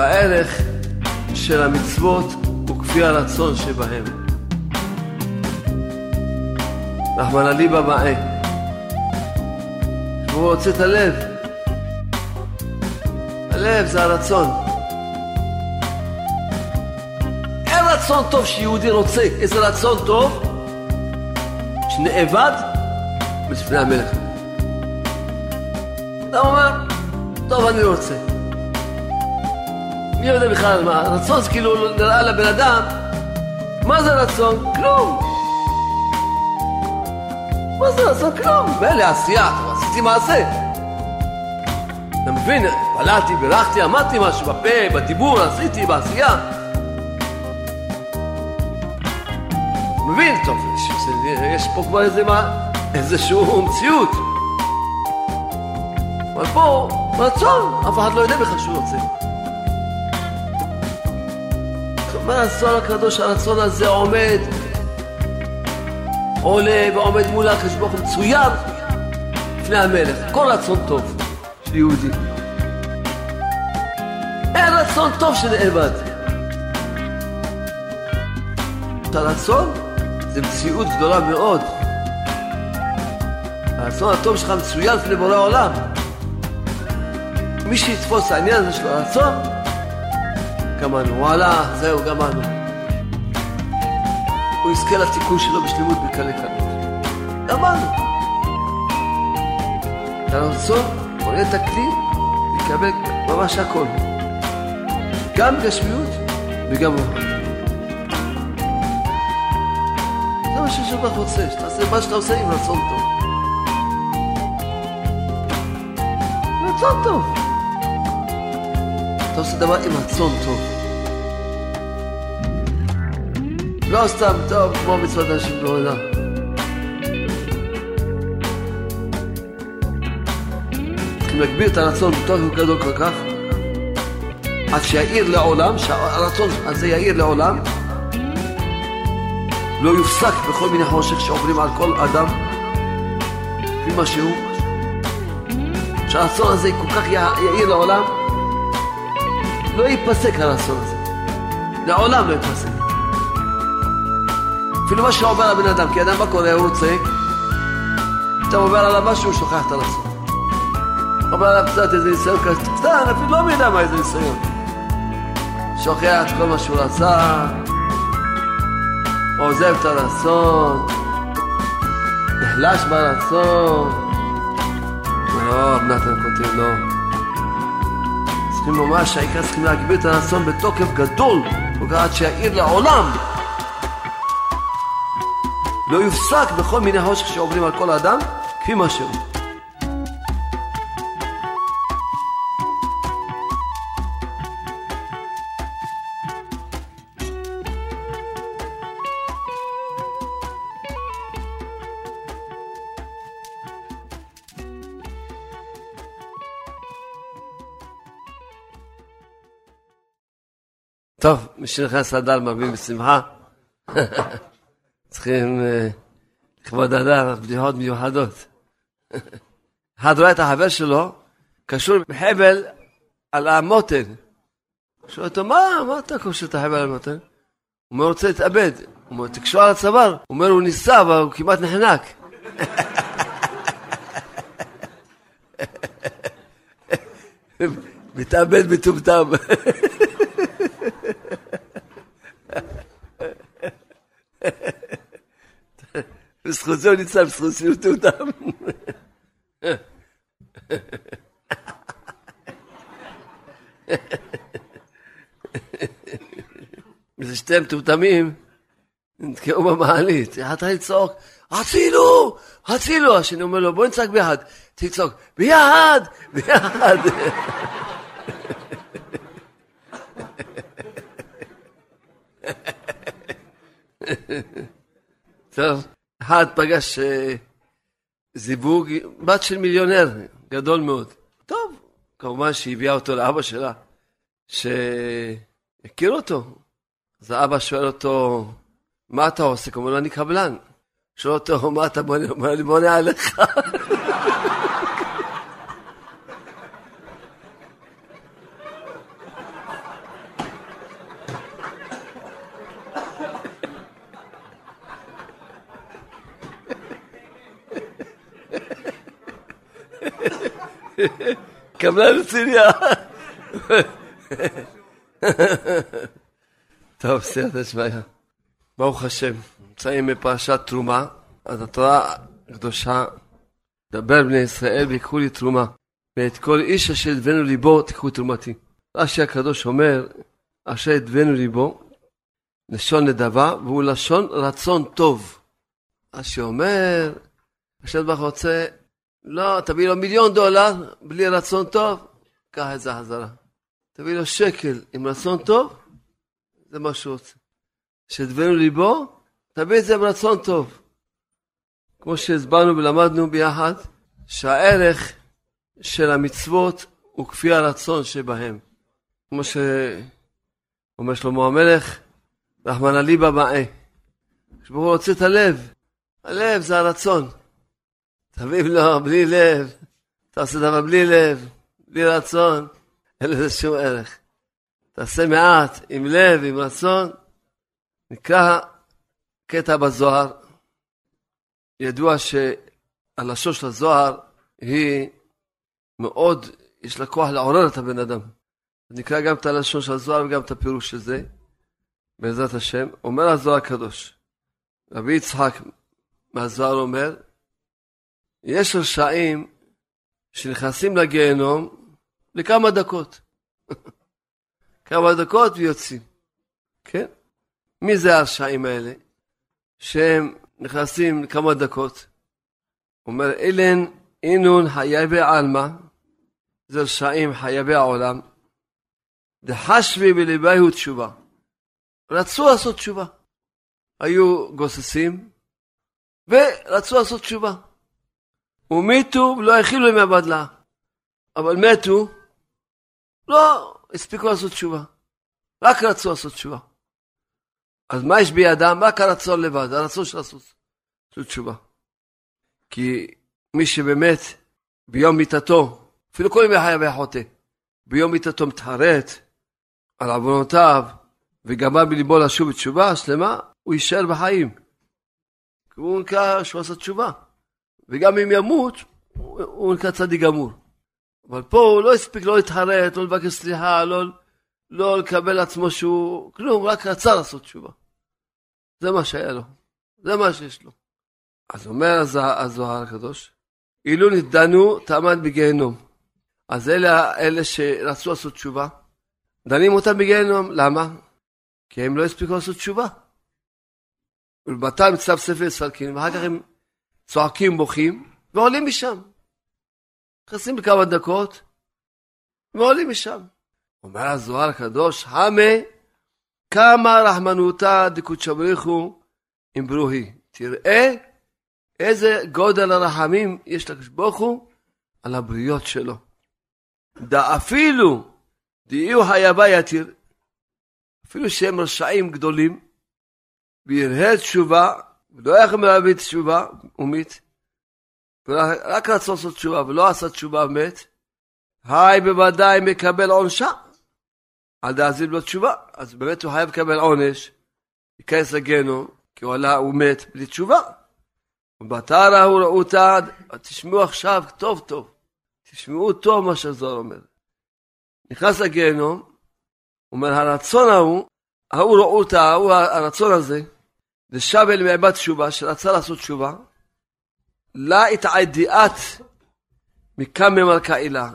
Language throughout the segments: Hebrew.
הערך של המצוות הוא כפי הרצון שבהם. רחמנא ליבא מאה. הוא רוצה את הלב. הלב זה הרצון. אין רצון טוב שיהודי רוצה. איזה רצון טוב? שנאבד לפני המלך. אתה אומר, טוב, אני רוצה. מי יודע בכלל מה? רצון זה כאילו נראה לבן אדם, מה זה רצון? כלום. מה זה רצון? כלום. מילא עשייה, עשיתי מעשה. אתה מבין? התפללתי, בירכתי, אמרתי משהו בפה, בדיבור, עשיתי, בעשייה. מבין, טוב, יש פה כבר איזה מה, איזשהו מציאות. אבל פה, רצון, אף אחד לא יודע בכלל שהוא רוצה. הרצון הקדוש, הרצון הזה עומד, עולה ועומד מול הקדוש ברוך הוא מצוין לפני המלך. כל רצון טוב של יהודי. אין רצון טוב שנאבד. את הרצון זה מציאות גדולה מאוד. הרצון הטוב שלך מצוין לפני בורא עולם. מי שיתפוס העניין הזה של הרצון, גמרנו. וואלה, זהו, גמרנו. הוא יזכה לתיקון שלו בשלמות בקלי קלות. גמרנו. הרצון בונה את הכלי לקבל ממש הכל. גם גשמיות וגם רוחניות. זה מה ששבח רוצה, שתעשה מה שאתה עושה עם רצון טוב. רצון טוב. אתה עושה דבר עם רצון טוב. לא סתם טוב כמו מצוות אנשים בעולם. צריכים להגביר את הרצון בתוך הוא גדול כל כך, עד שיאיר לעולם, שהרצון הזה יאיר לעולם, לא יופסק בכל מיני חושך שעוברים על כל אדם, לפי מה שהוא, שהרצון הזה כל כך יאיר לעולם, לא ייפסק הרצון הזה. לעולם לא ייפסק. אפילו מה שעובר על בן אדם, כי אדם מה קורה, הוא רוצה, אתה עובר עליו משהו, הוא שוכח את הרצון. עובר עליו קצת איזה ניסיון קטן, אפילו לא יודע מה איזה ניסיון. שוכח את כל מה שהוא רצה, עוזב את הרצון, נחלש ברצון. לא, נתן כותב, לא. צריכים ממש, העיקר צריכים להגביר את הרצון בתוקף גדול, עד שיאיר לעולם. לא יופסק בכל מיני חושך שעוברים על כל האדם, כפי מה שהוא. שנכנס לאדר מרבים בשמחה. צריכים לכבוד אדר בדיחות מיוחדות. אחד רואה את החבר שלו קשור בחבל על המותן. שואל אותו, מה, מה אתה קושר את החבל על המותן? הוא אומר, רוצה להתאבד. הוא אומר, תקשור על הצוואר. הוא אומר, הוא ניסה, אבל הוא כמעט נחנק. מתאבד מטומטם. בזכות זה הוא ניצל, בזכות סיוט אותם. וזה שתי מטומטמים, נתקעו במעלית, אחד התחיל לצעוק, הצילו! הצילו! השני אומר לו, בוא נצעק ביחד. תצעוק, ביחד! ביחד! טוב, אחד פגש אה, זיווג, בת של מיליונר, גדול מאוד. טוב, כמובן שהביאה אותו לאבא שלה, שהכיר אותו. אז האבא שואל אותו, מה אתה עושה? לו, אני קבלן. שואל אותו, מה אתה בונה? בונה עליך. קבלן רציניה. טוב, סייעתא שמיא. ברוך השם, נמצאים בפרשת תרומה, אז התורה הקדושה, דבר בני ישראל ויקחו לי תרומה, ואת כל איש אשר ידבנו ליבו תיקחו תרומתי. רש"י הקדוש אומר, אשר ידבנו ליבו, לשון נדבה, והוא לשון רצון טוב. רש"י אומר, השם ברוך רוצה, לא, תביא לו מיליון דולר בלי רצון טוב, קח את זה חזרה. תביא לו שקל עם רצון טוב, זה מה שהוא רוצה. שדבנו ליבו, תביא את זה ברצון טוב. כמו שהסברנו ולמדנו ביחד, שהערך של המצוות הוא כפי הרצון שבהם. כמו שאומר שלמה המלך, רחמנא ליבא מאה. כשברוך הוא רוצה את הלב, הלב זה הרצון. תביא לו בלי לב, אתה עושה דבר בלי לב, בלי רצון, אין לזה שום ערך. תעשה מעט עם לב, עם רצון. נקרא קטע בזוהר. ידוע שהלשון של הזוהר היא מאוד, יש לה כוח לעורר את הבן אדם. נקרא גם את הלשון של הזוהר וגם את הפירוש של זה, בעזרת השם. אומר הזוהר הקדוש, רבי יצחק מהזוהר אומר, יש רשעים שנכנסים לגיהנום לכמה דקות. כמה דקות ויוצאים. כן? מי זה הרשעים האלה? שהם נכנסים לכמה דקות. אומר, אילן אינון חייבי עלמא, זה רשעים חייבי העולם. דחשבי בליבהו תשובה. רצו לעשות תשובה. היו גוססים ורצו לעשות תשובה. ומתו ולא הכילו ימי הבדלה. אבל מתו, לא הספיקו לעשות תשובה. רק רצו לעשות תשובה. אז מה יש בידם? רק הרצון לבד, הרצון של לעשות תשובה. כי מי שבאמת ביום מיתתו, אפילו כל ימי חייו היה חוטא, ביום מיתתו מתחרט על עוונותיו וגמר בליבו לשוב בתשובה שלמה, הוא יישאר בחיים. הוא נקרא שהוא עשה תשובה. וגם אם ימות, הוא נקרא צדיק גמור. אבל פה הוא לא הספיק לא להתחרט, לא לבקש סליחה, לא, לא לקבל לעצמו שהוא, כלום, רק רצה לעשות תשובה. זה מה שהיה לו, זה מה שיש לו. אז אומר הזוהר הקדוש, אילו נדנו תעמד בגיהנום. אז אלה אלה שרצו לעשות תשובה, דנים אותם בגיהנום, למה? כי הם לא הספיקו לעשות תשובה. ולמתי מצב ספר יסלקים, ואחר כך הם צועקים, בוכים, ועולים משם. נכנסים בכמה דקות, ועולים משם. אומר הזוהר הקדוש, המה כמה רחמנותא דקודשא בריחו עם ברוכי. תראה איזה גודל הרחמים יש לקדוש ברוך הוא על הבריות שלו. דאפילו דאיהו חייבה יתיר, אפילו שהם רשעים גדולים, וירהה תשובה, ולא יכול להביא תשובה, ומית, רק רצו לעשות תשובה ולא עשה תשובה ומת, היי בוודאי מקבל עונשה. על דאזיל לו תשובה. אז באמת הוא חייב לקבל עונש, ייכנס לגיהנום, כי הוא עלה, הוא מת בלי תשובה. ובתרא הוא ראותה, תשמעו עכשיו טוב טוב, תשמעו טוב מה שהזוהר אומר. נכנס לגיהנום, אומר הרצון ההוא, ההוא ראותה, ההוא הרצון הזה, זה שב אל מעבד תשובה, שרצה לעשות תשובה, לה התעדיעת מקמא מלכה אילה.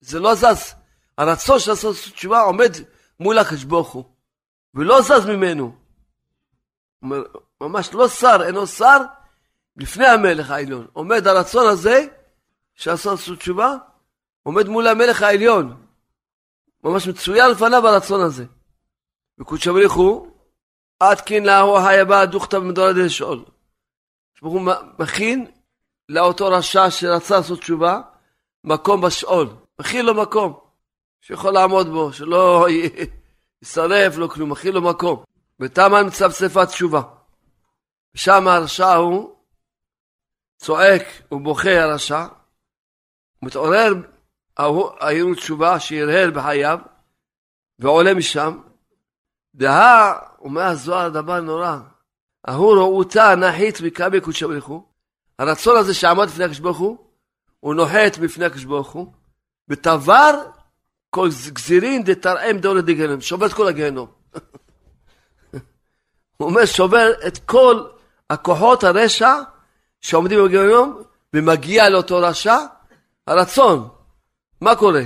זה לא זז. הרצון של לעשות תשובה עומד מול הקדוש ברוך הוא, ולא זז ממנו. ממש לא שר, אינו שר לפני המלך העליון. עומד הרצון הזה, של לעשות תשובה, עומד מול המלך העליון. ממש מצוין לפניו הרצון הזה. וקודשא בריך הוא, עד כן להוא היבא דוכתא במדורא דשאול. הוא מכין לאותו רשע שרצה לעשות תשובה, מקום בשאול. מכין לו מקום. שיכול לעמוד בו, שלא יישרף לו כלום, מכין לו מקום. בתמה מצפצפה תשובה. ושם הרשע הוא צועק ובוכה הרשע, מתעורר העיר תשובה שהרהר בחייו, ועולה משם. דהה, אומר הזוהר דבר נורא, ההוא ראותה נחית מקמי קודשא בריך הוא, הרצון הזה שעמד לפני הקדוש ברוך הוא, הוא נוחת בפני הקדוש ברוך הוא, ותבר כל גזירין דתרעם דאולה דגהנום, שובר את כל הגיהנום. הוא אומר, שובר את כל הכוחות הרשע שעומדים בגיהנום, ומגיע לאותו רשע הרצון. מה קורה?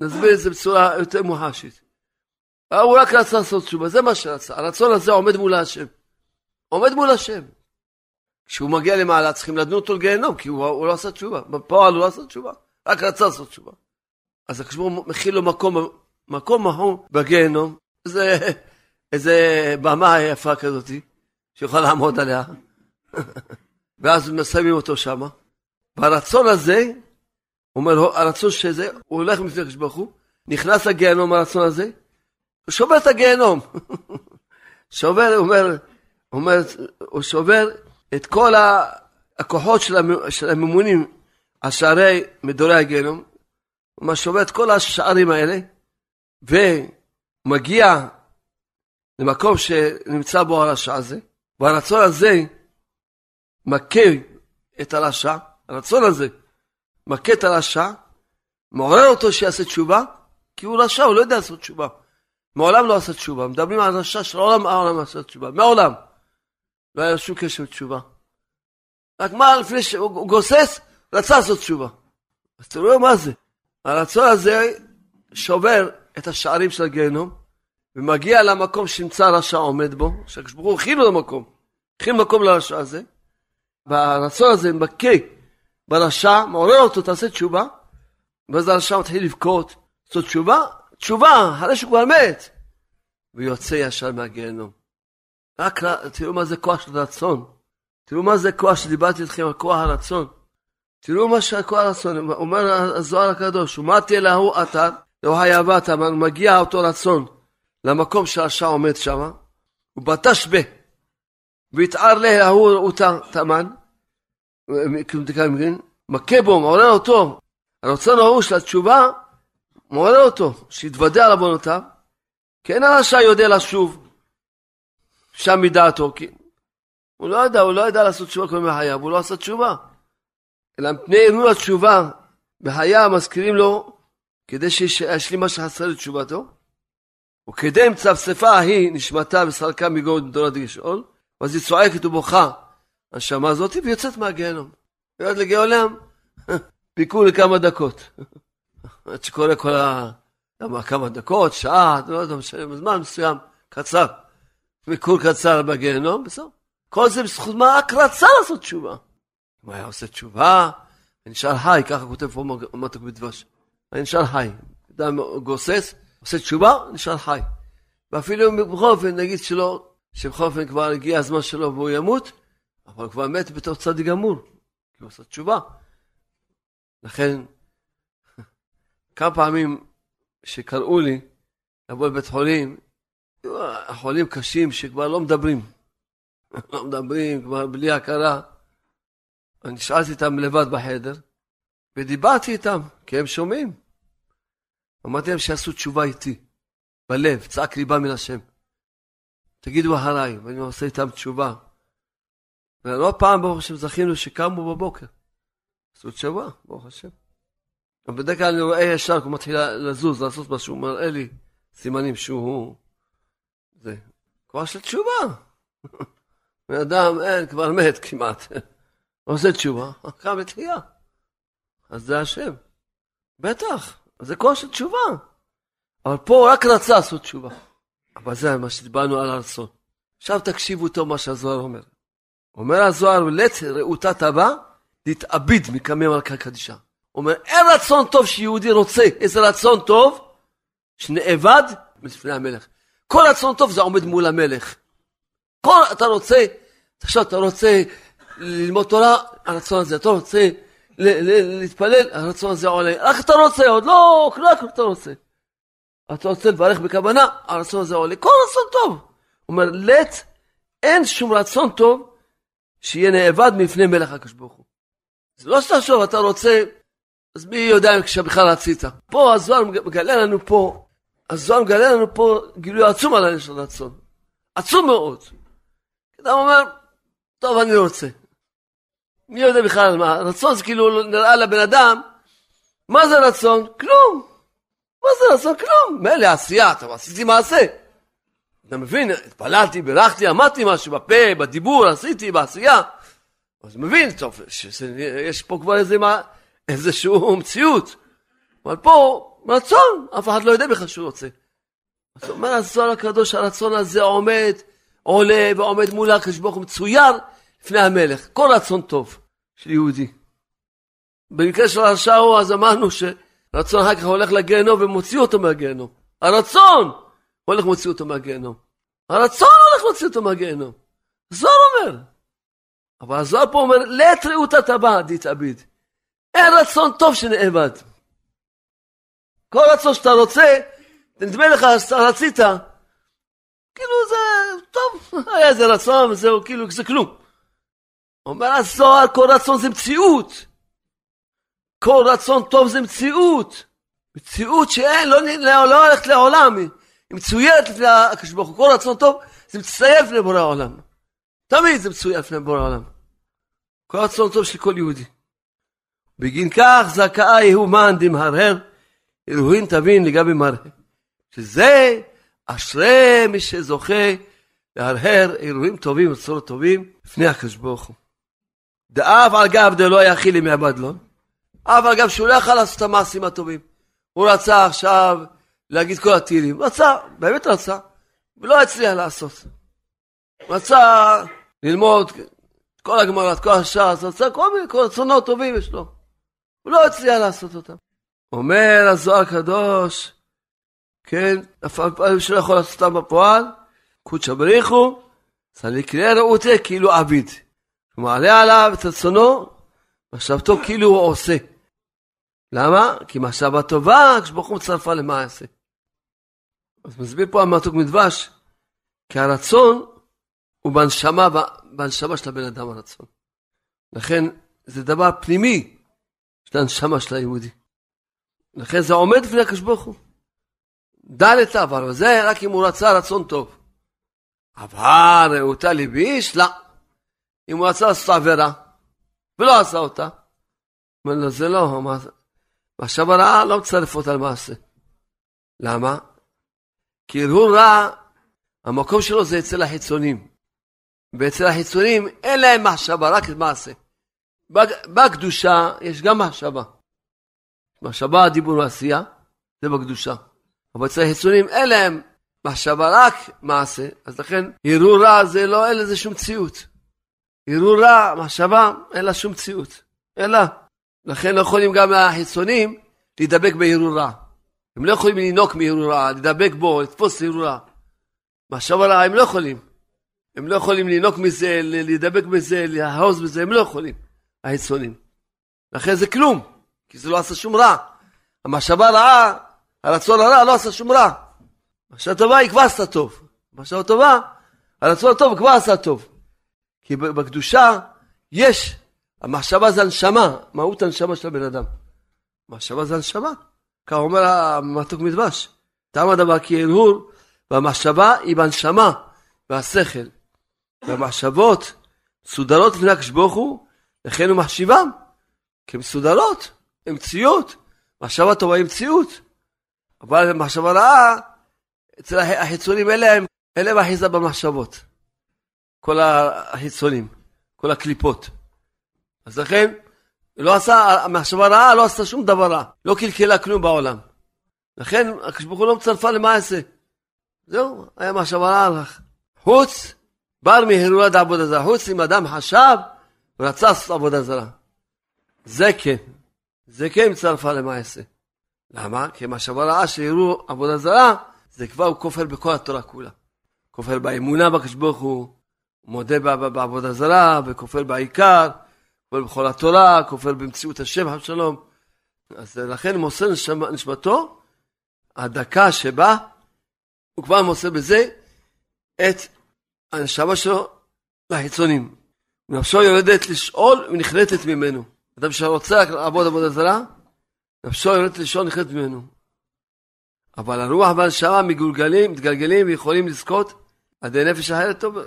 נסביר את זה בצורה יותר מוחשית. הוא רק רצה לעשות תשובה, זה מה שרצה. הרצון הזה עומד מול השם. עומד מול השם. כשהוא מגיע למעלה צריכים לדון אותו לגיהנום, כי הוא, הוא לא עשה תשובה. בפועל הוא לא עשה תשובה, רק רצה לעשות תשובה. אז הקדוש ברוך מכין לו מקום, מקום ההוא בגיהנום, איזה, איזה במה יפה כזאת, שיוכל לעמוד עליה, ואז מסיימים אותו שם. והרצון הזה, הוא אומר, הרצון שזה, הוא הולך לפני הקדוש ברוך הוא, נכנס לגיהנום הרצון הזה, הוא שובר את הגיהנום. שובר, הוא אומר, אומר, הוא שובר את כל הכוחות של הממונים על שערי מדורי הגיהנום, הוא שובר את כל השערים האלה, ומגיע למקום שנמצא בו הרשע הזה, והרצון הזה מכה את הרשע, הרצון הזה מכה את הרשע, מעורר אותו שיעשה תשובה, כי הוא רשע, הוא לא יודע לעשות תשובה. מעולם לא עשה תשובה. מדברים על רשע של העולם, העולם עשה תשובה. מעולם. לא היה שום קשר לתשובה. רק מה לפני שהוא גוסס, רצה לעשות תשובה. אז תראו מה זה. הרצון הזה שובר את השערים של הגיהנום, ומגיע למקום שנמצא הרשע עומד בו, שהקדוש ברוך הוא הכין לו למקום, הכין מקום לרשע הזה, והרצון הזה מכה ברשע, מעורר אותו, תעשה תשובה, ואז הרשע מתחיל לבכות, לעשות תשובה, תשובה, אחרי שהוא כבר מת, ויוצא ישר מהגיהנום. רק תראו מה זה כוח של רצון. תראו מה זה כוח שדיברתי איתכם כוח הרצון. תראו מה שכוח הרצון, אומר הזוהר הקדוש, ומתי להוא אתר, לאו היאבת, מגיע אותו רצון למקום שהרשע עומד שם, ובטש בה, ויתער לה ההוא אותה תמן, מכה בו, מעורר אותו, הרצון ההוא של התשובה, מעורר אותו, שיתוודע על עוונותיו, כי אין הרשע יודע לשוב שם מדעתו, כי הוא לא ידע, הוא לא ידע לעשות תשובה כל מיני בחייו, הוא לא עשה תשובה. אלא מפני ערעור התשובה בחייו מזכירים לו כדי שישלים מה שחסר לתשובתו. וכדי מצפצפה ההיא נשמתה וסלקה מגוד דור עד גשאול, ואז היא צועקת ובוכה הנשמה הזאת ויוצאת מהגיהנום. יורד לגאולם, פיקו לכמה דקות. עד שקורה כל ה... למה כמה דקות, שעה, לא יודע, זמן מסוים, קצר. ביקור קצר בגיהנום, בסדר. כל זה בזכות מה? רק רצה לעשות תשובה. אם היה עושה תשובה, ונשאר חי, ככה כותב פה מתוק בדבש. נשאר חי. אדם גוסס, עושה תשובה, נשאר חי. ואפילו אם בכל אופן נגיד שלא, שבכל אופן כבר הגיע הזמן שלו והוא ימות, אבל הוא כבר מת בתור צדיק גמור, כי הוא עושה תשובה. לכן, כמה פעמים שקראו לי לבוא לבית חולים, חולים קשים שכבר לא מדברים. לא מדברים, כבר בלי הכרה. אני שאלתי אותם לבד בחדר, ודיברתי איתם, כי הם שומעים. אמרתי להם שיעשו תשובה איתי, בלב, צעק ליבה מן השם. תגידו אחריי, ואני עושה איתם תשובה. ולא פעם, ברוך השם, זכינו שקמו בבוקר. עשו תשובה, ברוך השם. בדרך כלל אני רואה ישר, הוא מתחיל לזוז, לעשות משהו, הוא מראה לי סימנים שהוא... זה כבר של תשובה. בן אדם, אין, כבר מת כמעט. עושה תשובה, קם לתחייה. אז זה השם. בטח, זה כוח של תשובה. אבל פה הוא רק רצה לעשות תשובה. אבל זה מה שדיברנו על הרצון. עכשיו תקשיבו טוב מה שהזוהר אומר. אומר הזוהר, לית רעותה תבע, להתאביד מקמי מלכה קדישה. אומר, אין רצון טוב שיהודי רוצה, איזה רצון טוב שנאבד לפני המלך. כל רצון טוב זה עומד מול המלך. כל, אתה רוצה, עכשיו אתה רוצה ללמוד תורה, הרצון הזה, אתה רוצה להתפלל, הרצון הזה עולה. רק אתה רוצה, עוד לא, רק אתה רוצה. אתה רוצה לברך בכוונה, הרצון הזה עולה. כל רצון טוב. הוא אומר, לט, אין שום רצון טוב שיהיה נאבד מפני מלך הקדוש ברוך הוא. זה לא שתחשוב, אתה רוצה, אז מי יודע אם כשבכלל רצית. פה הזוהר מגלה לנו פה, הזוהר מגלה לנו פה גילוי עצום על העניין של רצון. עצום מאוד. אדם אומר, טוב, אני רוצה. מי יודע בכלל מה, רצון זה כאילו נראה לבן אדם, מה זה רצון? כלום. מה זה רצון? כלום. מילא עשייה, טוב, עשיתי מעשה. אתה מבין? התפללתי, בירכתי, אמרתי משהו בפה, בדיבור, עשיתי, בעשייה. אז מבין, טוב, יש פה כבר איזה, מה, איזשהו מציאות. אבל פה, רצון, אף אחד לא יודע בכלל שהוא רוצה. אז אומר הזוהר הקדוש, הרצון הזה עומד, עולה ועומד מול הקדוש ברוך הוא מצויר לפני המלך. כל רצון טוב של יהודי. במקרה של הרשעו אז אמרנו שרצון אחר כך הולך לגיהנום ומוציא אותו מהגיהנום. הרצון הולך ומוציא אותו מהגיהנום. הרצון הולך ומוציא אותו מהגיהנום. זוהר אומר. אבל הזוהר פה אומר, לית רעותא טבע דתעביד. אין רצון טוב שנאבד. כל רצון שאתה רוצה, נדמה לך שאתה רצית, כאילו זה טוב, היה איזה רצון וזהו, כאילו זה כלום. אומר הזוהר, כל רצון זה מציאות. כל רצון טוב זה מציאות. מציאות שאין, לא, לא, לא הולכת לעולם, היא מצוירת לפני הקדוש ברוך הוא. כל רצון טוב זה מצטייר לפני בורא העולם. תמיד זה מצויר לפני בורא העולם. כל רצון טוב של כל יהודי. בגין כך זכאי הוא מאן דמהרהר, אלוהים תבין לגבי מראה. שזה אשרי מי שזוכה להרהר אירועים טובים וצורות טובים לפני הקדוש ברוך הוא. דאב על גב דלא יכילי מעבד לו, אף על גב שהוא לא יכל לעשות את המעשים הטובים. הוא רצה עכשיו להגיד כל התהילים, רצה, באמת רצה, ולא הצליח לעשות. רצה ללמוד כל הגמרא, כל הש"ס, רצה כל מיני כל רצונות טובים יש לו. הוא לא הצליח לעשות אותם. אומר הזוהר הקדוש, כן, אף פעם שלא יכול לעשות אותם בפועל, קודשא בריחו, לקרוא רעותי כאילו עביד. הוא מעלה עליו את רצונו, מחשבתו כאילו הוא עושה. למה? כי מחשבה טובה, כשברוך הוא מצרפה למעשה. אז מסביר פה המתוק מדבש, כי הרצון הוא בנשמה, בנשמה של הבן אדם הרצון. לכן זה דבר פנימי של הנשמה של היהודי. לכן זה עומד לפני הקדוש ברוך הוא. לטב, אבל זה רק אם הוא רצה רצון טוב. אבל רעותה לביש? לא. אם הוא רצה לעשות עבירה, ולא עשה אותה, אומר לו, זה לא, מחשב הרעה לא מצרף אותה למעשה. למה? כי הרהור רע, המקום שלו זה אצל החיצונים. ואצל החיצונים אין להם מחשבה, רק מעשה. בקדושה יש גם מחשבה. מחשבה, דיבור ועשייה, זה בקדושה. אבל אצל החיצונים אין להם מחשבה, רק מעשה. אז לכן הרהור רע זה לא, אין לזה שום ציות. הרהור רע, מחשבה, אין לה שום ציות. אין לה. לכן לא יכולים גם החיצונים להידבק בהרהור רע. הם לא יכולים לנהוג מהרהור רע, להידבק בו, לתפוס הרהור רע. מחשבה רע הם לא יכולים. הם לא יכולים לנהוג מזה, להידבק בזה, לאחוז בזה, הם לא יכולים, החיצונים. לכן זה כלום, כי זה לא עשה שום רע. המחשבה רעה, הרצון הרע לא עשה שום רע. המחשבה טובה היא כבר עשתה טוב. המחשבה טובה, הרצון הטוב כבר עשה טוב. כי בקדושה יש, המחשבה זה הנשמה, מהות הנשמה של הבן אדם. מחשבה זה הנשמה. כך אומר המתוק מדבש. טעם הדבר כי הרהור, והמחשבה היא בנשמה, והשכל. והמחשבות מסודרות לפני הקדוש ברוך הוא, לכן הוא מחשיבם כמסודרות, הן מציאות. מחשבה טובה היא מציאות. אבל מחשבה רעה, אצל החיצונים אין להם, אין להם אחיזה במחשבות. כל החיצונים, כל הקליפות. אז לכן, לא עשה, המחשבה רעה לא עשתה שום דבר רע, לא קלקלה כלום בעולם. לכן, הקדוש ברוך הוא לא מצרפה למעשה. זהו, היה מחשבה רעה. חוץ בר מהרהורה דעבודה זרה. חוץ אם אדם חשב ורצה לעשות עבודה זרה. זה כן. זה כן מצטרפה למעשה. למה? כי מחשבה רעה שהראו עבודה זרה, זה כבר הוא כופר בכל התורה כולה. כופר באמונה בקדוש ברוך הוא, מודה בעבודה זרה, וכופר בעיקר, כופר בכל התורה, כופר במציאות השם, חב שלום. אז לכן מוסר נשמתו, הדקה שבה, הוא כבר מוסר בזה את הנשמה שלו לחיצונים. נפשו יורדת לשאול ונחרטת ממנו. אדם שרוצה לעבוד עבודה זרה, נפשו יורדת לשאול ונחרטת ממנו. אבל הרוח והנשמה מגולגלים, מתגלגלים ויכולים לזכות עד נפש אחרת, טוב,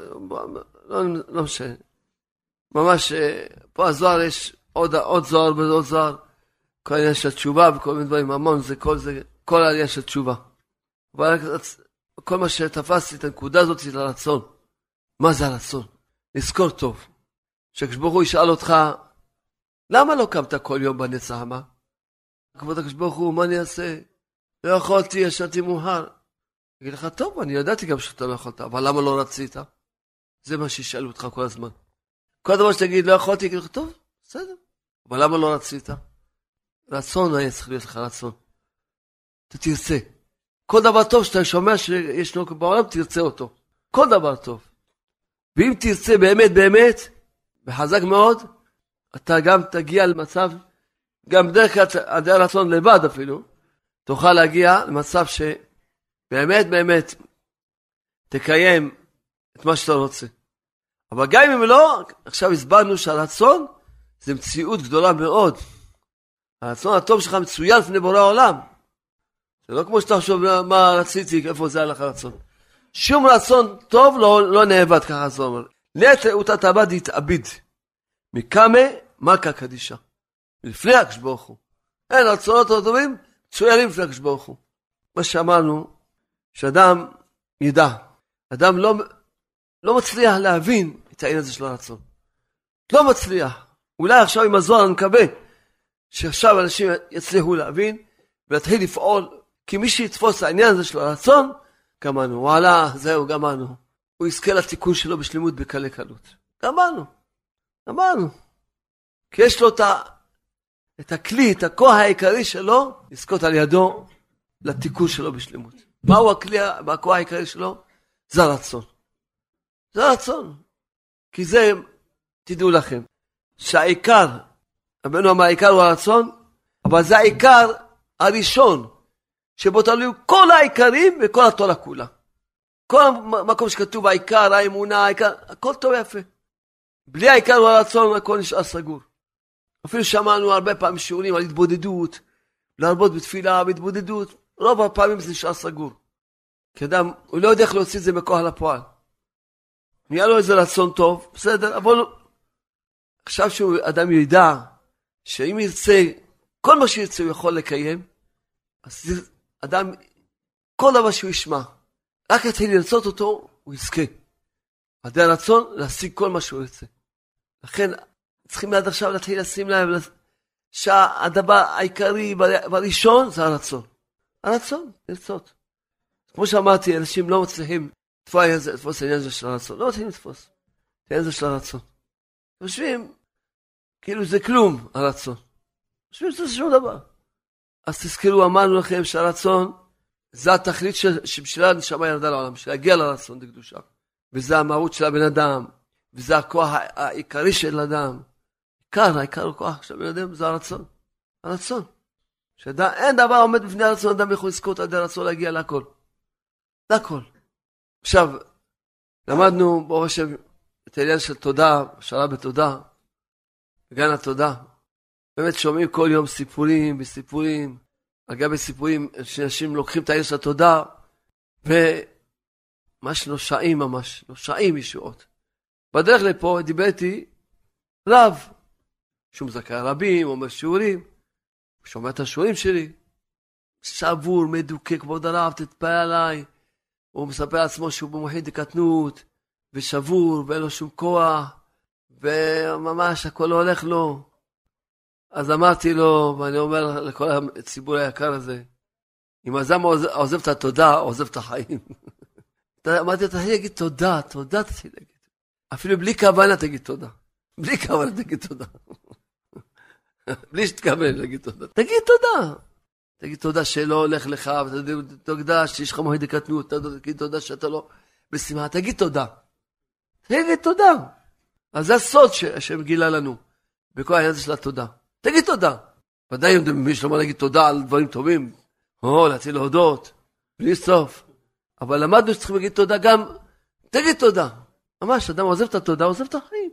לא, לא משנה. ממש, פה הזוהר יש עוד, עוד זוהר ועוד זוהר. כל העניין של התשובה וכל מיני דברים, המון, זה כל זה, כל העניין של תשובה. אבל כל מה שתפסתי את הנקודה הזאת זה הרצון. מה זה הרצון? לזכור טוב. כשהקדוש הוא ישאל אותך, למה לא קמת כל יום בנצח מה? כבוד הקדוש ברוך הוא, מה אני אעשה? לא יכולתי, ישנתי מאוחר. אגיד לך, טוב, אני ידעתי גם שאתה לא יכולת, אבל למה לא רצית? זה מה שישאלו אותך כל הזמן. כל דבר שתגיד, לא יכולתי, אגיד לך, טוב, בסדר, אבל למה לא רצית? רצון היה צריך להיות לך רצון. אתה תרצה. כל דבר טוב שאתה שומע שישנו בעולם, תרצה אותו. כל דבר טוב. ואם תרצה באמת באמת, וחזק מאוד, אתה גם תגיע למצב, גם דרך כלל רצון לבד אפילו, תוכל להגיע למצב שבאמת באמת תקיים את מה שאתה רוצה. אבל גם אם לא, עכשיו הסברנו שהרצון זה מציאות גדולה מאוד. הרצון הטוב שלך מצוין לפני בורא העולם. זה לא כמו שאתה חושב מה רציתי, איפה זה היה לך רצון. שום רצון טוב לא, לא נאבד, ככה זה אומר. לעת רעותה תאבד יתאבד. מקמא מכה קדישה. לפני הקדוש ברוך הוא. אין רצונות הטובים מצוינים לפני הקדוש ברוך הוא. מה שאמרנו, שאדם ידע, אדם לא, לא מצליח להבין את העניין הזה של הרצון. לא מצליח. אולי עכשיו עם הזוהר אני מקווה שעכשיו אנשים יצליחו להבין ולהתחיל לפעול, כי מי שיתפוס העניין הזה של הרצון, גמרנו. וואלה, זהו, גמרנו. הוא יזכה לתיקון שלו בשלמות בקלי קלות. גמרנו. גמרנו. כי יש לו את, ה, את הכלי, את הכוח העיקרי שלו, לזכות על ידו לתיקון שלו בשלמות. מהו הכלי, הכוח העיקרי שלו? זה הרצון. זה הרצון. כי זה, תדעו לכם, שהעיקר, רבנו אמר העיקר הוא הרצון, אבל זה העיקר הראשון, שבו תלוי כל העיקרים וכל התורה כולה. כל מקום שכתוב העיקר, האמונה, העיקר, הכל טוב ויפה. בלי העיקר הוא הרצון, הכל נשאר סגור. אפילו שמענו הרבה פעמים שיעורים על התבודדות, להרבות בתפילה, בהתבודדות, רוב הפעמים זה נשאר סגור. כי אדם, הוא לא יודע איך להוציא את זה מכוח לפועל. נהיה לו איזה רצון טוב, בסדר, אבל עכשיו שאדם ידע שאם ירצה, כל מה שירצה הוא יכול לקיים, אז אדם, כל דבר שהוא ישמע, רק יתחיל לרצות אותו, הוא יזכה. על ידי הרצון להשיג כל מה שהוא ירצה. לכן צריכים עד עכשיו להתחיל לשים לב שהדבר העיקרי והראשון זה הרצון. הרצון, לרצות. כמו שאמרתי, אנשים לא מצליחים לתפוס העניין הזה של הרצון. לא מצליחים לתפוס את העניין הזה של הרצון. חושבים, כאילו זה כלום, הרצון. חושבים שזה שום דבר. אז תזכרו, אמרנו לכם שהרצון זה התכלית שבשבילה הנשמה ירדה לעולם, בשביל להגיע לרצון לקדושה. וזה המהות של הבן אדם, וזה הכוח העיקרי של אדם. עיקר, העיקר הכוח של הבן אדם זה הרצון. הרצון. שאין דבר עומד בפני הרצון, אדם יכול לזכות עד הרצון להגיע להכל. זה הכל. עכשיו, למדנו ברוך השם את העניין של תודה, שאלה בתודה, בגן התודה. באמת שומעים כל יום סיפורים וסיפורים, אגב סיפורים שאנשים לוקחים את העניין של התודה, וממש נושעים ממש, נושעים ישועות. בדרך לפה דיבר איתי רב, שהוא מזכה רבים, אומר שיעורים, שומע את השיעורים שלי, שבור, מדוכא, כבוד הרב, תתפלל עליי. הוא מספר לעצמו שהוא במוחין דקטנות, ושבור, ואין לו שום כוח, וממש הכל לא הולך לו. אז אמרתי לו, ואני אומר לכל הציבור היקר הזה, אם אדם עוזב את התודה, עוזב את החיים. אמרתי לו, תתחיל להגיד תודה, תודה תתחיל להגיד. אפילו בלי כוונה תגיד תודה. בלי כוונה תגיד תודה. בלי שתכוון להגיד תודה. תגיד תודה. תגיד תודה שלא הולך לך, ותגיד תודה שיש לך מועד הקטנות, תגיד תודה שאתה לא בשמחה, תגיד תודה. תגיד תודה. אז זה הסוד שהשם גילה לנו, בכל העניין הזה של התודה. תגיד תודה. ודאי אם מי שלא להגיד תודה על דברים טובים, או להתחיל להודות, בלי סוף. אבל למדנו שצריכים להגיד תודה גם, תגיד תודה. ממש, אדם עוזב את התודה, עוזב את החיים.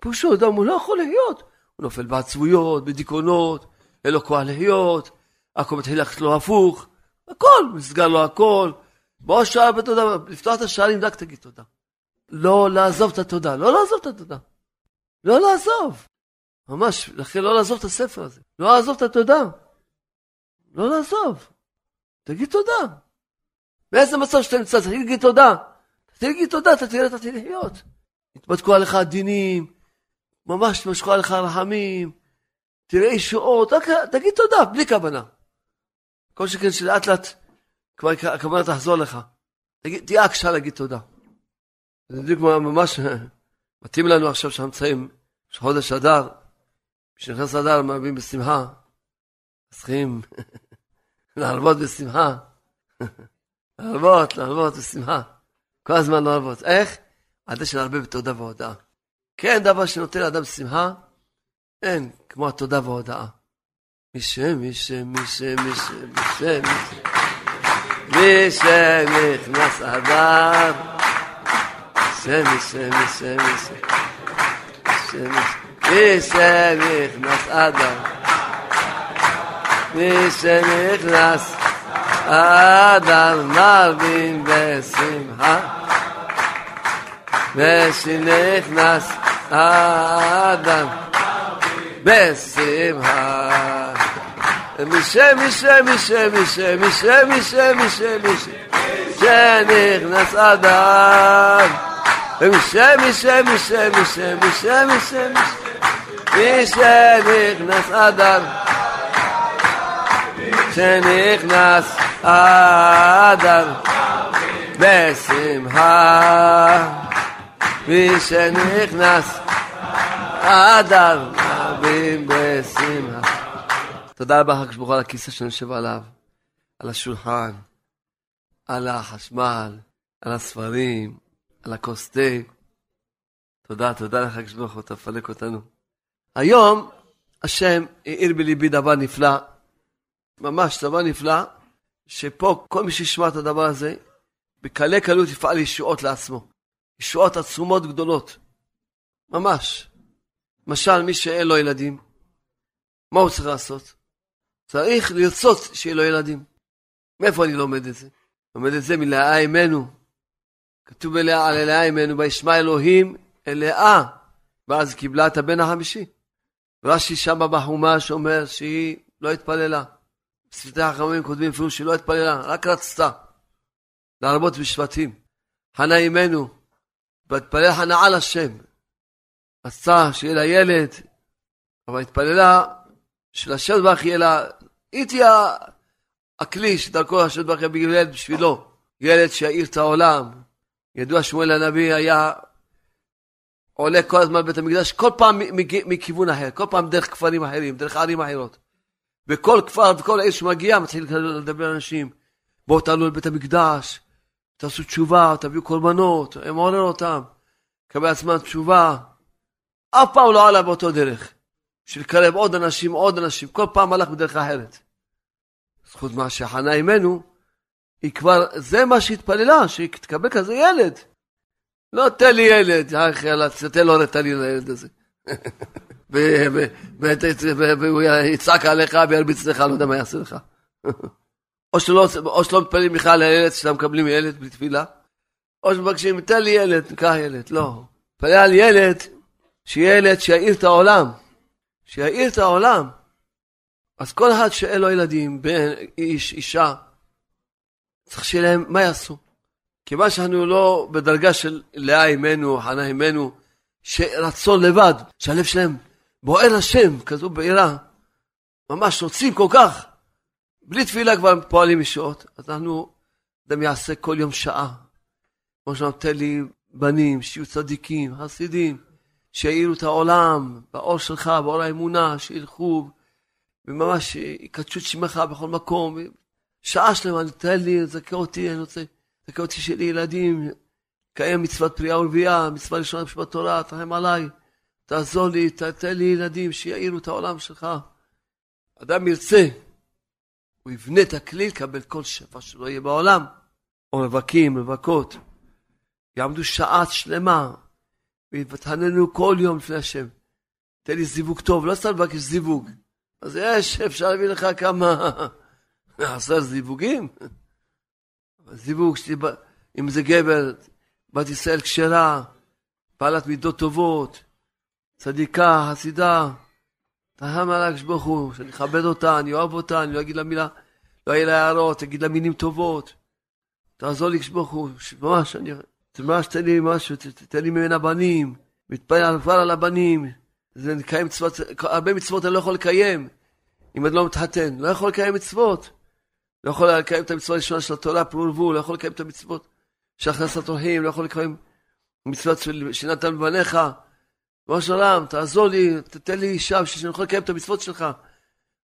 פירושו, אדם הוא לא יכול להיות. הוא נופל בעצבויות, בדיכאונות, אין לו כוח להיות, הכל מתחיל ללכת לו הפוך, הכל, נסגר לו הכל. בוא שעה בתודה, לפתוח את השערים, רק תגיד תודה. לא לעזוב את התודה, לא לעזוב את התודה. לא לעזוב. ממש, לכן לא לעזוב את הספר הזה. לא לעזוב את התודה. לא לעזוב. תגיד תודה. באיזה מצב שאתה נמצא, תגיד תודה. תגיד תודה, אתה תראה, אתה תראה לחיות. יתבדקו עליך הדינים, ממש יתמשכו עליך הרחמים, תראה ישועות, רק תגיד תודה, בלי כוונה. כל שכן שלאט לאט כבר הכוונה תחזור לך. תהיה הקשה להגיד תודה. זה בדיוק ממש מתאים לנו עכשיו שאנחנו נמצאים חודש אדר, כשנכנס אדר מרבים בשמחה, צריכים להרבות בשמחה. להרבות, להרבות בשמחה. כל הזמן להרבות. איך? על זה שנרבה בתודה והודאה. כן, דבר שנותן לאדם שמחה, אין כמו התודה וההודאה. מי שם, מי שם, מי שם, מי שם, מי שם, מי שם, מי שם, שם, שם. שם. שמי, שמי. שמי. משם נכנס אדר. משם נכנס אדר מרבים בשמחה. ושנכנס האדם בשמחה. משם, משם, משם, משם, משם, משם, משם, משם, שנכנס אדם. משם, משם, משם, משם, משם, משם, משנכנס אדם. שנכנס אדם בשמחה. מי שנכנס אדר רבים בשמחה. תודה רבה חג ברוך על הכיסא שאני יושב עליו, על השולחן, על החשמל, על הספרים, על הכוס תה. תודה, תודה לך ברוך הוא, תפלק אותנו. היום השם האיר בליבי דבר נפלא, ממש דבר נפלא, שפה כל מי שישמע את הדבר הזה, בקלי קלות יפעל ישועות לעצמו. ישועות עצומות גדולות. ממש. למשל, מי שאין לו ילדים, מה הוא צריך לעשות? צריך לרצות שיהיה לו ילדים. מאיפה אני לומד את זה? לומד את זה מלאה אימנו. כתוב על אליה אימנו, וישמע אלוהים אליה, ואז קיבלה את הבן החמישי. רש"י שם בחומש אומר שהיא לא התפללה. שפתי החכמים כותבים אפילו שהיא לא התפללה, רק רצתה להרבות בשבטים. חנה אימנו, והתפלל הנאה לשם. רצה שיהיה לה ילד, אבל התפללה שלשם ברך יהיה לה, היא תהיה הכלי שדרכו השם ברך ילד בשבילו, ילד שיאיר את העולם. ידוע שמואל הנביא היה עולה כל הזמן לבית המקדש, כל פעם מכיוון אחר, כל פעם דרך כפרים אחרים, דרך ערים אחרות. בכל כפר וכל עיר שמגיע מתחיל לדבר אנשים, בואו תעלו לבית המקדש, תעשו תשובה, תביאו קורבנות, הם מעורר אותם, קבל עצמם תשובה. אף פעם לא עלה באותו דרך. בשביל לקרב עוד אנשים, עוד אנשים, כל פעם הלך בדרך אחרת. זכות מה שחנה אימנו, היא כבר, זה מה שהתפללה, שהיא תקבל כזה ילד. לא, תן לי ילד, תן לו לי לילד הזה. והוא יצעק עליך וירביץ לך, לא יודע מה יעשה לך. או שלא, מתפללים בכלל לילד, שאתם מקבלים ילד בלי תפילה, או שמבקשים, תן לי ילד, קח ילד, לא. מתפלל על ילד, שיהיה ילד שיאיר את העולם, שיאיר את העולם. אז כל אחד שאין לו ילדים, בן, איש, אישה, צריך שיהיה להם, מה יעשו? כיוון שאנחנו לא בדרגה של לאה אימנו, חנה אימנו, שרצון לבד, שהלב שלהם בוער השם, כזו בעירה, ממש רוצים כל כך. בלי תפילה כבר פועלים ישועות. אז אנחנו, אדם יעשה כל יום שעה. כמו שנותן לי בנים, שיהיו צדיקים, חסידים, שיאירו את העולם באור שלך, באור האמונה, שילכו, וממש יקדשו את שמך בכל מקום. שעה שלמה, תן לי, זכה אותי, אני רוצה, זכה אותי שלי ילדים, קיים מצוות פריאה ורבייה, מצווה ראשונה בשבת תורה, תרחם עליי, תעזור לי, תתן לי ילדים שיאירו את העולם שלך. אדם ירצה הוא יבנה את הכלי לקבל כל שפע שלא יהיה בעולם. או רווקים, רווקות, יעמדו שעה שלמה ויתעננו כל יום לפני השם. תן לי זיווג טוב, לא סתם לבקש זיווג. אז יש, אפשר להביא לך כמה, עשר זיווגים. זיווג, אם זה גבר, בת ישראל כשרה, בעלת מידות טובות, צדיקה, חסידה, תרחם עליי הקדוש ברוך הוא, שאני אכבד אותה, אני אוהב אותה, אני לא אגיד לה מילה, לא יהיה לה הערות, אגיד לה מילים טובות. תעזור לי ברוך הוא, ממש, אני, ממש תן לי משהו, תן לי ממנה בנים, מתפלל כבר על הבנים. זה לקיים מצוות, הרבה מצוות אני לא יכול לקיים אם אני לא מתחתן, לא יכול לקיים מצוות. לא יכול לקיים את המצווה הראשונה של התורה, פרו ורבו, לא יכול לקיים את המצוות של הכנסת אורחים, לא יכול לקיים מצוות שנתן בבניך. ראש העולם, תעזור לי, תתן לי אישה שאני יכול לקיים את המצוות שלך.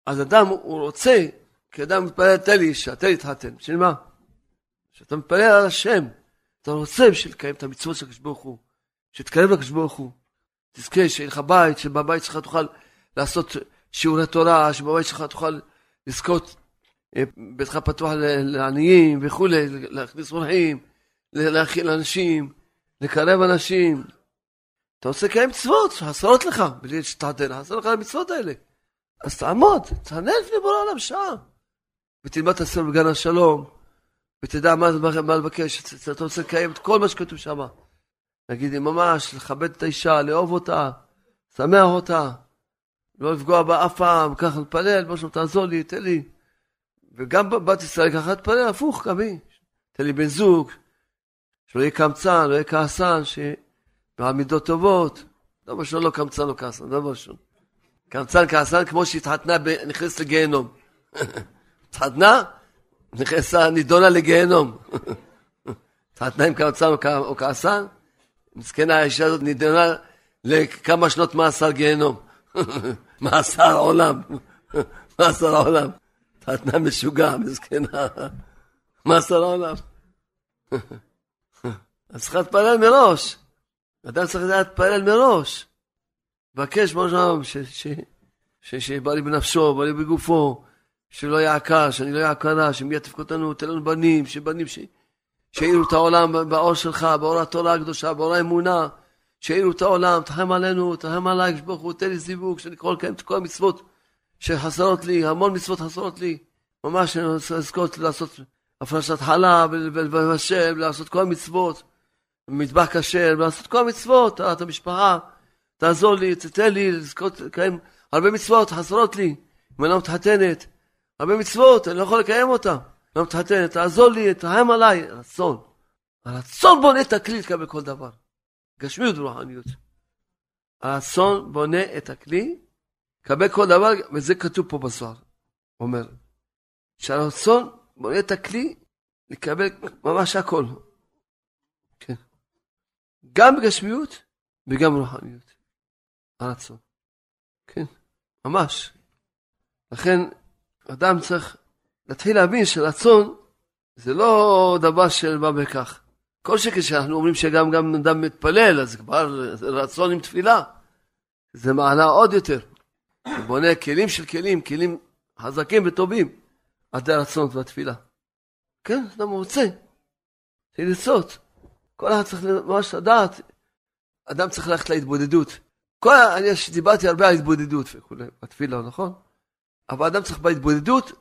אז אדם, הוא רוצה, כי אדם מתפלל, תן לי אישה, תן לי להתחתן. בשביל מה? כשאתה מתפלל על השם, אתה רוצה בשביל לקיים את המצוות של הקדוש ברוך הוא, שתתקרב לקדוש ברוך הוא. תזכה שיהיה לך בית, שבבית שלך תוכל לעשות שיעורי תורה, שבבית שלך תוכל לזכות ביתך פתוח לעניים וכולי, להכניס אורחים, להכיל אנשים, לקרב אנשים. אתה רוצה לקיים מצוות, חסרות לך, בלי שתעתן, חסרות לך המצוות האלה. אז תעמוד, תענה לפני בורא העולם שעה. ותלמד את הספר בגן השלום, ותדע מה, מה לבקש, אתה רוצה לקיים את כל מה שכתוב שם. נגיד, ממש, לכבד את האישה, לאהוב אותה, שמח אותה, לא לפגוע בה אף פעם, ככה להתפלל, משהו, תעזור לי, תן לי. וגם בבת ישראל ככה להתפלל, הפוך, גם היא. תן לי בן זוג, שלא יהיה קמצן, לא יהיה כעסן, שיהיה בעל מידות טובות. לא משהו, לא קמצן, לא כעסן, לא משהו. קמצן, כעסן, כמו שהתחתנה, נכנסת לגיהנום. התחתנה, נכנסה, נידונה לגיהנום. התחתנה עם קמצן או כעסן, מסכנה האישה הזאת נידונה לכמה שנות מאסר גיהנום. מאסר עולם. מאסר עולם. התחתנה משוגע, מסכנה. מאסר עולם. אז צריך להתפלל מראש. אדם צריך להתפלל מראש. מבקש משהו שבא לי בנפשו, בא לי בגופו, שלא יעקר, שאני לא יעקרה, שמי יתפק אותנו, תן לנו בנים, שבנים ש... שיראו את העולם באור שלך, באור התורה הקדושה, באור האמונה, שיראו את העולם, תחם עלינו, תחם עליי, ברוך תן לי זיווג, שאני יכול לקיים את כל המצוות שחסרות לי, המון מצוות חסרות לי, ממש אני רוצה לזכות לעשות הפרשת חלב, ולבשל, לעשות כל המצוות, מטבח כשר, לעשות כל המצוות, את המשפחה, תעזור לי, תתן לי לזכות לקיים הרבה מצוות חסרות לי, אם אני לא מתחתנת, הרבה מצוות, אני לא יכול לקיים אותן. לא מתחתן, תעזור לי, תרחם עליי, רצון. הרצון בונה את הכלי לקבל כל דבר. גשמיות ורוחניות. הרצון בונה את הכלי, לקבל כל דבר, וזה כתוב פה בזוהר. אומר, שהרצון בונה את הכלי לקבל ממש הכל. כן. גם בגשמיות וגם ברוחניות. הרצון. כן, ממש. לכן, אדם צריך להתחיל להבין שרצון זה לא דבר של מה בכך. כל שכן שאנחנו אומרים שגם גם אדם מתפלל, אז כבר רצון עם תפילה. זה מעלה עוד יותר. הוא בונה כלים של כלים, כלים חזקים וטובים, עד הרצון והתפילה. כן, אדם רוצה, לרצות. כל אחד צריך ממש לדעת, אדם צריך ללכת להתבודדות. כל, אני דיברתי הרבה על התבודדות וכולי, בתפילה, נכון? אבל אדם צריך בהתבודדות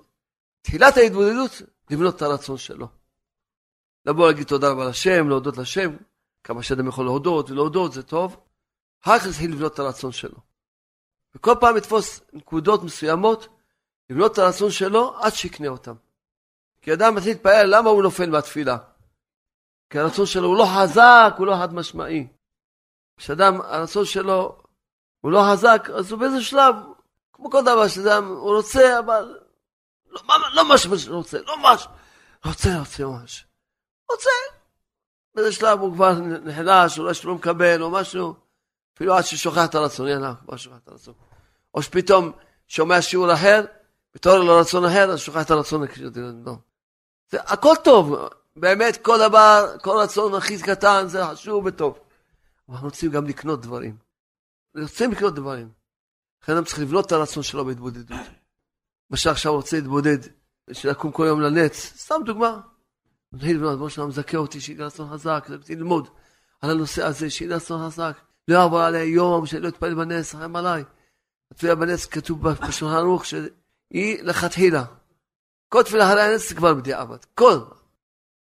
תחילת ההתבודדות, לבנות את הרצון שלו. לבוא להגיד תודה רבה לשם, להודות לשם, כמה שאדם יכול להודות ולהודות זה טוב, אחר כך להתחיל לבנות את הרצון שלו. וכל פעם לתפוס נקודות מסוימות, לבנות את הרצון שלו עד שיקנה אותם. כי אדם מתחיל להתפעל למה הוא נופל מהתפילה. כי הרצון שלו הוא לא חזק, הוא לא חד משמעי. כשאדם, הרצון שלו הוא לא חזק, אז הוא באיזה שלב, כמו כל דבר שאדם, הוא רוצה, אבל לא, לא מה שהוא רוצה, לא ממש. רוצה, רוצה ממש. רוצה. באיזה שלב הוא כבר נחלש, אולי שהוא לא מקבל או משהו, אפילו עד ששוכח את הרצון, יאללה, כבר שוכח את הרצון. או שפתאום שומע שיעור אחר, מתעורר לו רצון אחר, אז שוכח את הרצון. לא. זה הכל טוב, באמת כל דבר, כל רצון הכי קטן זה חשוב וטוב. אבל אנחנו רוצים גם לקנות דברים. רוצים לקנות דברים. לכן אנחנו צריכים לבנות את הרצון שלו בהתבודדות. מה שעכשיו רוצה להתבודד, בשביל לקום כל יום לנץ, סתם דוגמה. מתחיל לבנות, בוא שלום זכה אותי, שיהיה רצון חזק, ללמוד על הנושא הזה, שיהיה רצון חזק. לא יעבור עלי יום שאני לא אתפלל בנס, רחם עליי. התפילה בנס כתוב בשולחן ערוך שהיא לכתחילה. כל תפילה אחרי הנס זה כבר בדיעבד. כל.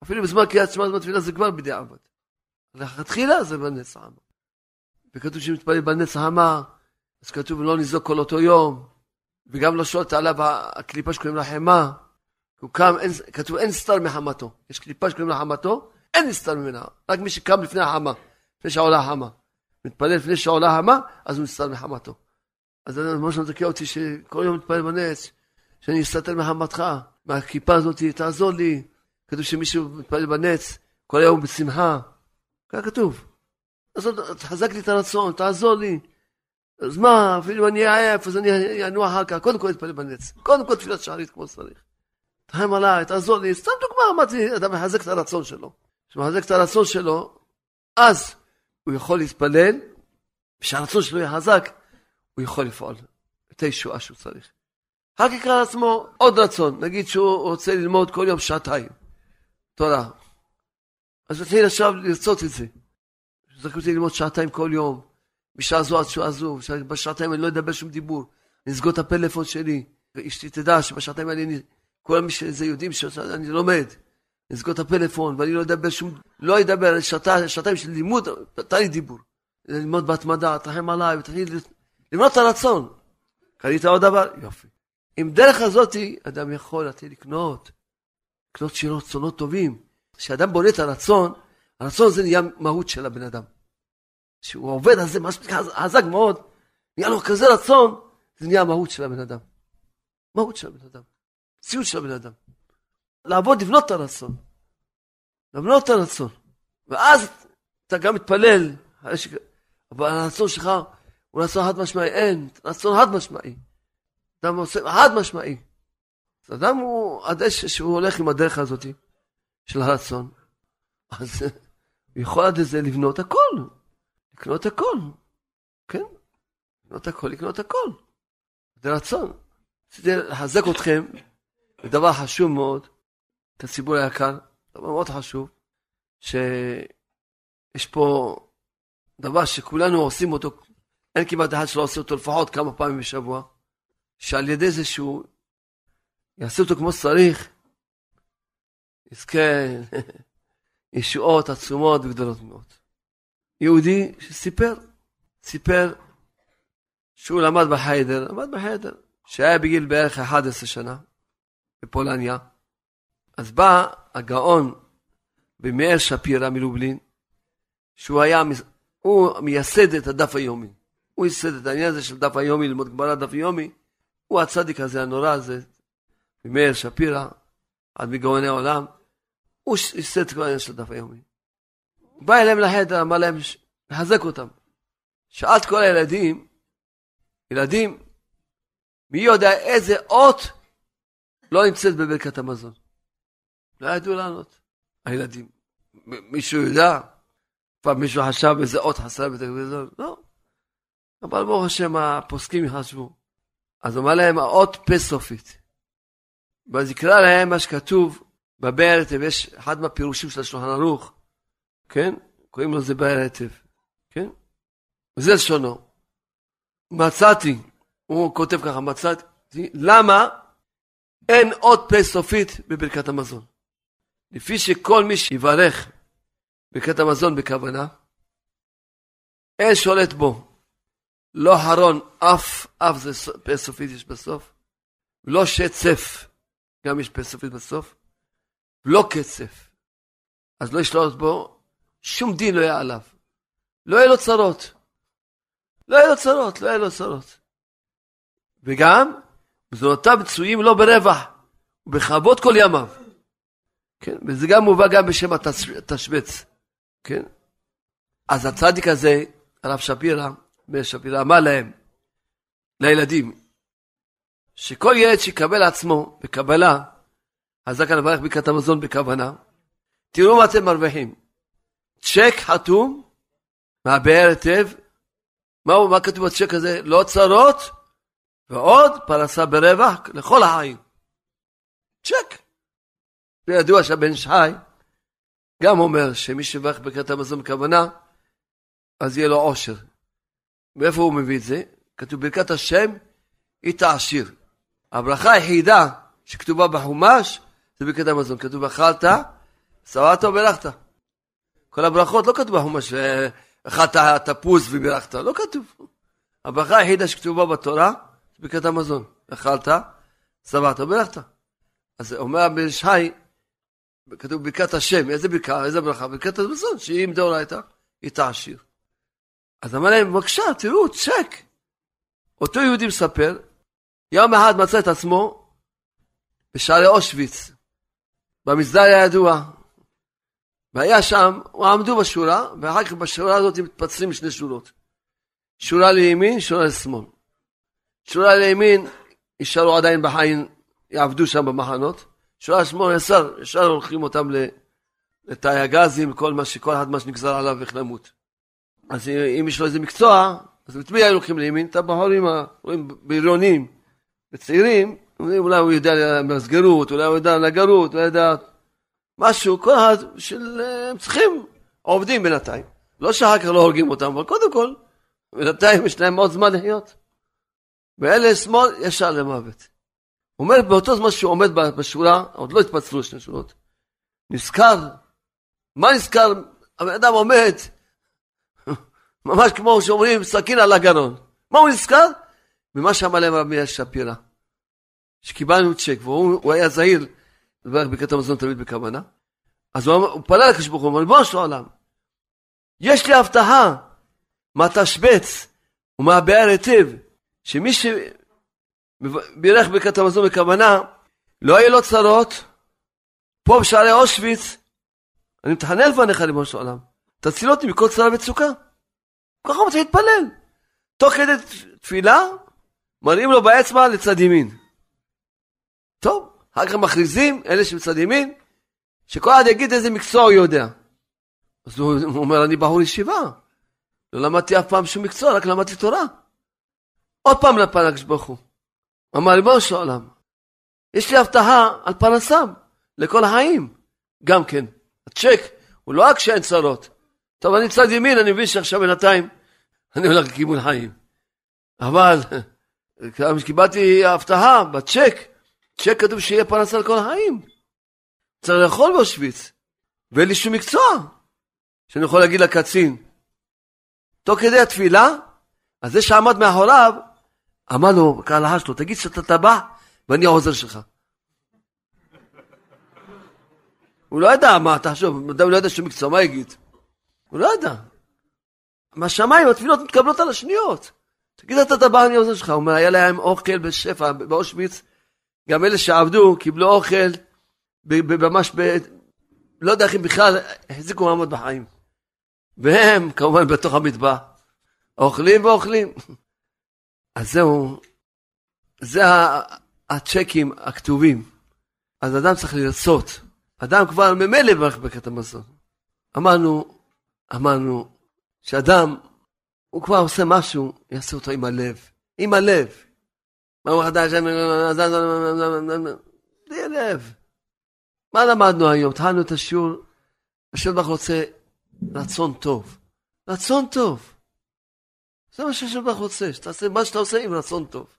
אפילו בזמן קריאת שמע בתפילה זה כבר בדיעבד. לכתחילה זה בנס העמה. וכתוב שמתפלל בנס העמה, אז כתוב לא נזרוק כל אותו יום, וגם לא שולט עליו הקליפה שקוראים לה חמה. הוא קם, אין, כתוב אין סתר מחמתו. יש קליפה שקוראים לה חמתו, אין נסתר ממנה. רק מי שקם לפני החמה, לפני שעולה החמה. מתפלל לפני שעולה החמה, אז הוא נסתר מחמתו. אז משה מזכה אותי שכל יום מתפלל בנץ, שאני אסתתר מחמתך, מהכיפה הזאת, תעזור לי. כתוב שמישהו מתפלל בנץ, כל היום בשמחה. ככה כתוב. אז תחזק לי את הרצון, תעזור לי. אז מה, אפילו אני עייף, אז אני אנוע אחר כך. קודם כל אתפלל בנץ. קודם כל תפילת שערית כמו שצריך. תרחם עליי, תעזור לי. סתם דוגמה, אמרתי, אתה מחזק את הרצון שלו. כשמחזק את הרצון שלו, אז הוא יכול להתפלל, כשהרצון שלו יהיה חזק, הוא יכול לפעול. את הישועה שהוא צריך. רק יקרא לעצמו עוד רצון, נגיד שהוא רוצה ללמוד כל יום שעתיים. תורה. אז יתחיל עכשיו לרצות את זה. צריך אותי ללמוד שעתיים כל יום, בשעה זו עד שעה זו, בשעתיים אני לא אדבר שום דיבור, אני אסגור את הפלאפון שלי, ואשתי תדע שבשעתיים האלה כל מי שזה יודעים שאני לומד, אני אסגור את הפלאפון ואני לא אדבר שום, לא אדבר שעתיים, של לימוד, תן לי דיבור. ללמוד בהתמדה, תרחם עליי, ותתחיל לבנות את הרצון. קנית עוד דבר? יופי. עם דרך הזאתי, אדם יכול להתחיל לקנות, לקנות שירות רצונות טובים. כשאדם בונה את הרצון, הרצון הזה נהיה מהות של הבן אדם. כשהוא עובד על זה, משהו חזק מאוד, נהיה לו כזה רצון, זה נהיה המהות של הבן אדם. מהות של הבן אדם. ציוד של הבן אדם. לעבוד, לבנות את הרצון. לבנות את הרצון. ואז אתה גם מתפלל, אבל הרצון שלך הוא רצון חד משמעי, אין, רצון חד משמעי. אדם עושה חד משמעי. אז אדם הוא, עד שהוא הולך עם הדרך הזאת של הרצון, אז הוא יכול עד לזה לבנות הכל, לקנות הכל, כן? לקנות הכל, לקנות הכל. זה רצון. רציתי לחזק אתכם בדבר חשוב מאוד, את הציבור היקר, דבר מאוד חשוב, שיש פה דבר שכולנו עושים אותו אין כמעט אחד שלא עושה אותו לפחות כמה פעמים בשבוע, שעל ידי זה שהוא יעשה אותו כמו שצריך, יזכה ישועות עצומות וגדולות מאוד. יהודי שסיפר, סיפר שהוא למד בחיידר, למד בחיידר, שהיה בגיל בערך 11 שנה, בפולניה. אז בא הגאון במאיר שפירא מלובלין, שהוא היה, הוא מייסד את הדף היומי. הוא ייסד את העניין הזה של דף היומי, ללמוד גמרא דף יומי, הוא הצדיק הזה, הנורא הזה, ממאיר שפירא, עד מגאוני העולם, הוא ייסד את כל העניין של דף היומי. בא אליהם לחדר, אמר להם, לחזק אותם. שאל כל הילדים, ילדים, מי יודע איזה אות לא נמצאת בברכת המזון? לא ידעו לענות, הילדים. מישהו יודע? פעם מישהו חשב איזה אות חסר בברכת המזון? לא. אבל ברוך השם הפוסקים יחשבו. אז אומר להם האות פה סופית. ואז יקרא להם מה שכתוב בבאר היטב, יש אחד מהפירושים של השולחן ערוך, כן? קוראים לזה באר היטב, כן? וזה לשונו. מצאתי, הוא כותב ככה, מצאתי, למה אין עוד פה סופית בברכת המזון? לפי שכל מי שיברך ברכת המזון בכוונה, אין שולט בו לא הרון, אף, אף זה פה סופית יש בסוף, לא שצף, גם יש פה סופית בסוף, לא קצף. אז לא ישלוט בו, שום דין לא יהיה עליו. לא יהיה לו צרות. לא יהיה לו צרות, לא יהיה לו צרות. וגם, מזונותיו מצויים לו ברווח, ובכבוד כל ימיו. כן, וזה גם מובא גם בשם התשבץ, כן? אז הצדיק הזה, הרב שפירא, מאיר שפירא אמר להם, לילדים, שכל ילד שיקבל עצמו בקבלה, חזק על הברך ברכת המזון בכוונה, תראו מה אתם מרוויחים. צ'ק חתום, מהבאר היטב, מה, מה כתוב בצ'ק הזה? לא צרות, ועוד פרסה ברווח לכל החיים. צ'ק. וידוע שהבן שחי גם אומר שמי שברך ברכת המזון בכוונה, אז יהיה לו עושר. מאיפה הוא מביא את זה? כתוב ברכת השם היא תעשיר. הברכה היחידה שכתובה בחומש זה ברכת המזון. כתוב אכלת, שבעת וברכת. כל הברכות לא כתוב בחומש, אכלת תפוז וברכת, לא כתוב. הברכה היחידה שכתובה בתורה, זה ברכת המזון. אכלת, שבעת, ברכת. אז אומר הבן שי, כתוב ברכת השם, איזה ברכה, איזה ברכה? ברכת המזון, שהיא עם דאורייתא, היא תעשיר. אז אמר להם, בבקשה, תראו, צ'ק. אותו יהודי מספר, יום אחד מצא את עצמו בשערי אושוויץ, במסדר הידוע. והיה שם, עמדו בשורה, ואחר כך בשורה הזאת מתפצלים לשני שורות. שורה לימין, שורה לשמאל. שורה לימין, יישארו עדיין בחיים, יעבדו שם במחנות. שורה לשמאל, ישר, ישר הולכים אותם לתאי הגזים, כל מה שכל אחד מה שנגזר עליו איך למות. אז אם יש לו איזה מקצוע, אז את מי היו לוקחים לימין? את הבחורים, רואים, בריונים, בצעירים, אולי הוא יודע מסגרות, אולי הוא יודע נגרות, אולי יודע משהו, כל אחד של... הם צריכים עובדים בינתיים. לא שאחר כך לא הורגים אותם, אבל קודם כל, בינתיים יש להם עוד זמן לחיות. ואלה שמאל ישר למוות. אומר, באותו זמן שהוא עומד בשורה, עוד לא התפצלו שני שורות, נזכר, מה נזכר? הבן אדם עומד, ממש כמו שאומרים, סכין על הגרון. מה הוא נזכר? ממה שאמר להם רבי שפירא. שקיבלנו צ'ק, והוא היה זהיר לברך בקטע המזון תמיד בכוונה. אז הוא, הוא פנה לקדוש ברוך הוא, ריבונו של עולם, יש לי הבטחה מהתשבץ ומהבאר היטב, שמי שבירך בקטע המזון בכוונה, לא יהיה לו צרות, פה בשערי אושוויץ, אני מתחנן לפניך ריבונו של עולם, תציל אותי מכל צרה וצוקה. ככה הוא רוצה להתפלל. תוך כדי תפילה, מראים לו באצבע לצד ימין. טוב, אחר כך מכריזים, אלה שבצד ימין, שכל אחד יגיד איזה מקצוע הוא יודע. אז הוא, אומר, אני בחור ישיבה. לא למדתי אף פעם שום מקצוע, רק למדתי תורה. עוד פעם לפן הקדוש הוא. אמר, ריבונו של עולם, יש לי הבטחה על פרנסם, לכל החיים. גם כן, הצ'ק הוא לא רק שאין צרות. טוב, אני צד ימין, אני מבין שעכשיו בינתיים אני הולך לכיוון חיים. אבל קיבלתי הבטחה בצ'ק, צ'ק כתוב שיהיה פרנסה לכל החיים. צריך לאכול באושוויץ, ואין לי שום מקצוע שאני יכול להגיד לקצין. תוך כדי התפילה, אז זה שעמד מאחוריו, אמר לו, כהלכה שלו, תגיד שאתה טבע ואני העוזר שלך. הוא לא ידע מה, תחשוב, אדם לא ידע שום מקצוע, מה יגיד? הוא לא ידע. מהשמיים התפילות מתקבלות על השניות. תגיד אתה טבע אני העוזר שלך. הוא אומר, היה להם אוכל בשפע באושוויץ, גם אלה שעבדו קיבלו אוכל ממש ב... לא יודע איך הם בכלל החזיקו מעמד בחיים. והם כמובן בתוך המטבח, אוכלים ואוכלים. אז זהו, זה הצ'קים הכתובים. אז אדם צריך לרצות. אדם כבר ממילא ברך ברכת המזון. אמרנו, אמרנו שאדם, הוא כבר עושה משהו, יעשה אותו עם הלב. עם הלב. ברוך אתה השם, בלי לב. מה למדנו היום? התחלנו את השיעור, השם ברוך רוצה רצון טוב. רצון טוב. זה מה שהשם ברוך רוצה, שתעשה מה שאתה עושה עם רצון טוב.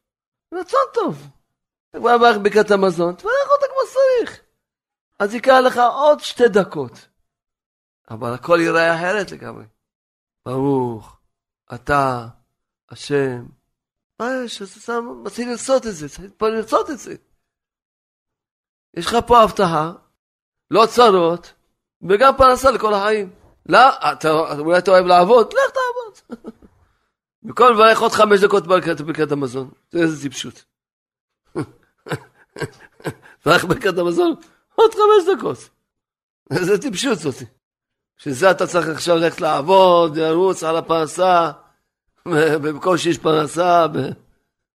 רצון טוב. אתה כבר ברך ברכת המזון, תברך אותה כמו שצריך. אז יקרה לך עוד שתי דקות. אבל הכל ייראה אחרת לגמרי. ברוך, אתה, השם, מה יש? אתה מתחיל לרצות את זה, צריך לרצות את זה. יש לך פה הבטחה, לא צרות, וגם פרנסה לכל החיים. לא, אתה, אולי אתה אוהב לעבוד, לך תעבוד. במקום לברך עוד חמש דקות ברכת המזון, תראה איזה טיפשות. לברך ברכת המזון, עוד חמש דקות. איזה טיפשות זאתי. בשביל זה אתה צריך עכשיו ללכת לעבוד, לרוץ על הפרנסה, במקום שיש פרנסה,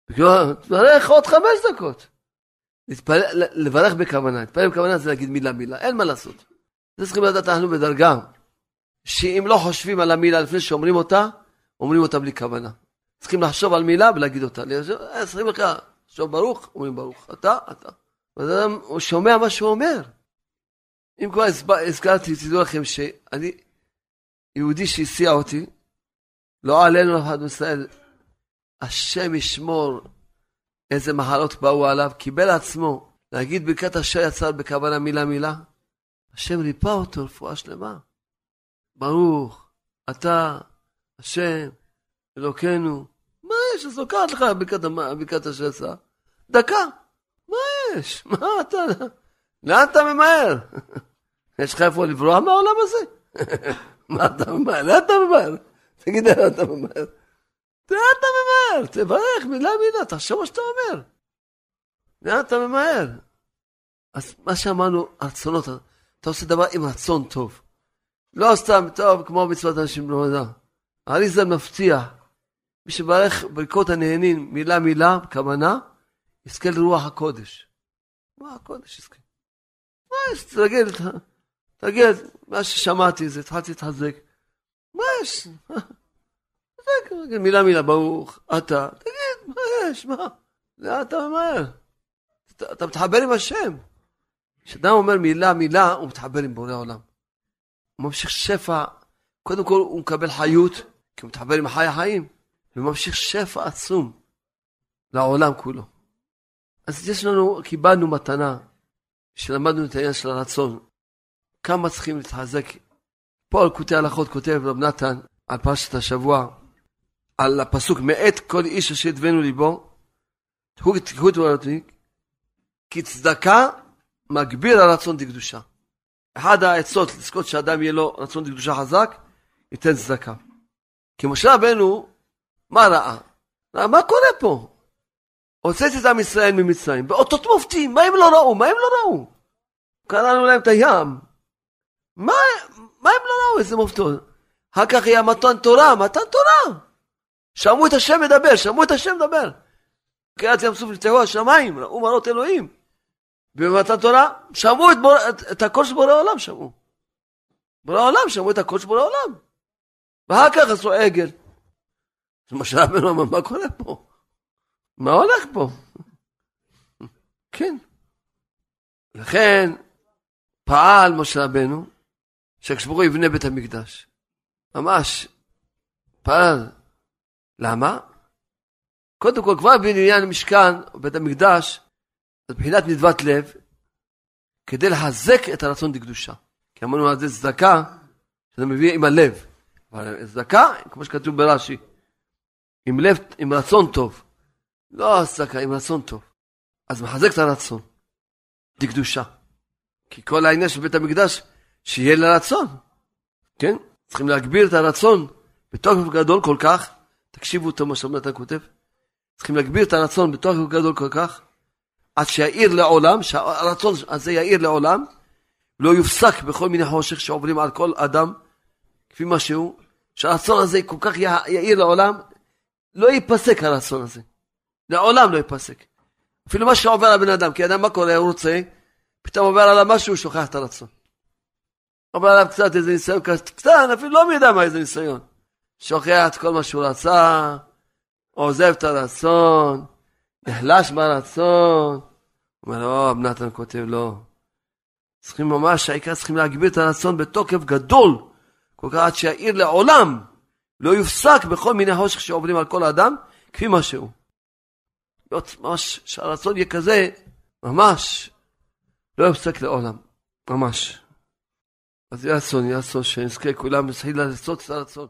תברך עוד חמש דקות. להתפלל, לברך בכוונה, להתפלל בכוונה זה להגיד מילה מילה, אין מה לעשות. זה צריכים לדעת, אנחנו בדרגה, שאם לא חושבים על המילה לפני שאומרים אותה, אומרים אותה בלי כוונה. צריכים לחשוב על מילה ולהגיד אותה. צריכים לך, לחשוב ברוך, אומרים ברוך. אתה, אתה. ואדם, הוא שומע מה שהוא אומר. אם כבר הזכרתי, תדעו לכם שאני, יהודי שהסיע אותי, לא עלינו אחד מישראל, השם ישמור איזה מחלות באו עליו, קיבל עצמו להגיד ברכת אשר יצר בכוונה מילה מילה, השם ריפא אותו רפואה שלמה. ברוך, אתה, השם, אלוקינו, מה יש, אז לוקחת לך ברכת השסע, דקה. מה יש? מה אתה... לאן אתה ממהר? יש לך איפה לברוח מהעולם הזה? מה אתה ממהר? לאן אתה ממהר? תגיד, לאן אתה ממהר? לאן אתה ממהר? תברך מילה מילה, תחשוב מה שאתה אומר. לאן אתה ממהר? אז מה שאמרנו, הרצונות, אתה עושה דבר עם רצון טוב. לא סתם טוב כמו מצוות אנשים במדע. האריזל מפתיע, מי שברך ברכות הנהנים מילה מילה, בכוונה, יזכה לרוח הקודש. רוח הקודש יזכה. מה יש, תרגיל, תרגיל, מה ששמעתי זה, התחלתי להתחזק. מה יש? מילה מילה, ברוך, אתה, תגיד, מה יש, מה? לאן אתה ממהר? אתה מתחבר עם השם. כשאדם אומר מילה מילה, הוא מתחבר עם בורא עולם. הוא ממשיך שפע, קודם כל הוא מקבל חיות, כי הוא מתחבר עם חי החיים, וממשיך שפע עצום לעולם כולו. אז יש לנו, קיבלנו מתנה, שלמדנו את העניין של הרצון. כמה צריכים להתחזק. פה על קוטעי הלכות כותב רב נתן, על פרשת השבוע, על הפסוק מאת כל איש אשר ידבנו ליבו, תקחו את דברתי, כי צדקה מגביר הרצון דקדושה. אחד העצות לזכות שאדם יהיה לו רצון דקדושה חזק, ייתן צדקה. כי משה רבנו, מה ראה? ראה, מה קורה פה? הוצאתי את עם ישראל ממצרים, באותות מופתים, מה הם לא ראו? מה הם לא ראו? קראנו להם את הים. מה, מה הם לא ראו? איזה מופתות. אחר כך יהיה מתן תורה, מתן תורה. שמעו את השם מדבר, שמעו את השם מדבר. קריאת ים סוף נפתחו השמיים, ראו מראות אלוהים. ובמתן תורה שמעו את, בור... את, את הקול של בורא העולם, שמעו. בורא העולם, שמעו את הקול של בורא העולם. ואחר כך עשו עגל. משה רבנו אמר, מה קורה פה? מה הולך פה? כן. לכן פעל משה רבנו שהקשבורו יבנה בית המקדש. ממש פעל. למה? קודם כל, כבר בעניין המשכן, בית המקדש, זה מבחינת נדבת לב, כדי לחזק את הרצון לקדושה. כי אמרנו על זה צדקה, שזה מביא עם הלב. אבל צדקה, כמו שכתוב ברש"י, עם לב, עם רצון טוב. לא צדקה, עם רצון טוב. אז מחזק את הרצון, לקדושה. כי כל העניין של בית המקדש, שיהיה לרצון. כן? צריכים להגביר את הרצון בתוקף גדול כל כך. תקשיבו טוב מה שאתה כותב. צריכים להגביר את הרצון בתוקף גדול כל כך, עד שיאיר לעולם, שהרצון הזה יאיר לעולם, לא יופסק בכל מיני חושך שעוברים על כל אדם, כפי מה שהוא, שהרצון הזה כל כך יאיר לעולם, לא ייפסק הרצון הזה. לעולם לא ייפסק. אפילו מה שעובר על בן אדם, כי אדם מה קורה, הוא רוצה, פתאום עובר עליו משהו, הוא שוכח את הרצון. עובר עליו קצת איזה ניסיון קטן, אפילו לא יודע מה איזה ניסיון. שוכח את כל מה שהוא רצה, עוזב את הרצון, נחלש ברצון. אומר, לא, רב כותב, לא. צריכים ממש, העיקר צריכים להגביר את הרצון בתוקף גדול, כל כך עד שיעיר לעולם, לא יופסק בכל מיני חושך שעוברים על כל האדם, כפי מה שהוא. להיות ממש, שהרצון יהיה כזה, ממש, לא יופסק לעולם, ממש. אז יהיה רצון, יהיה רצון שנזכה כולם, נסחיל לעשות את הרצון.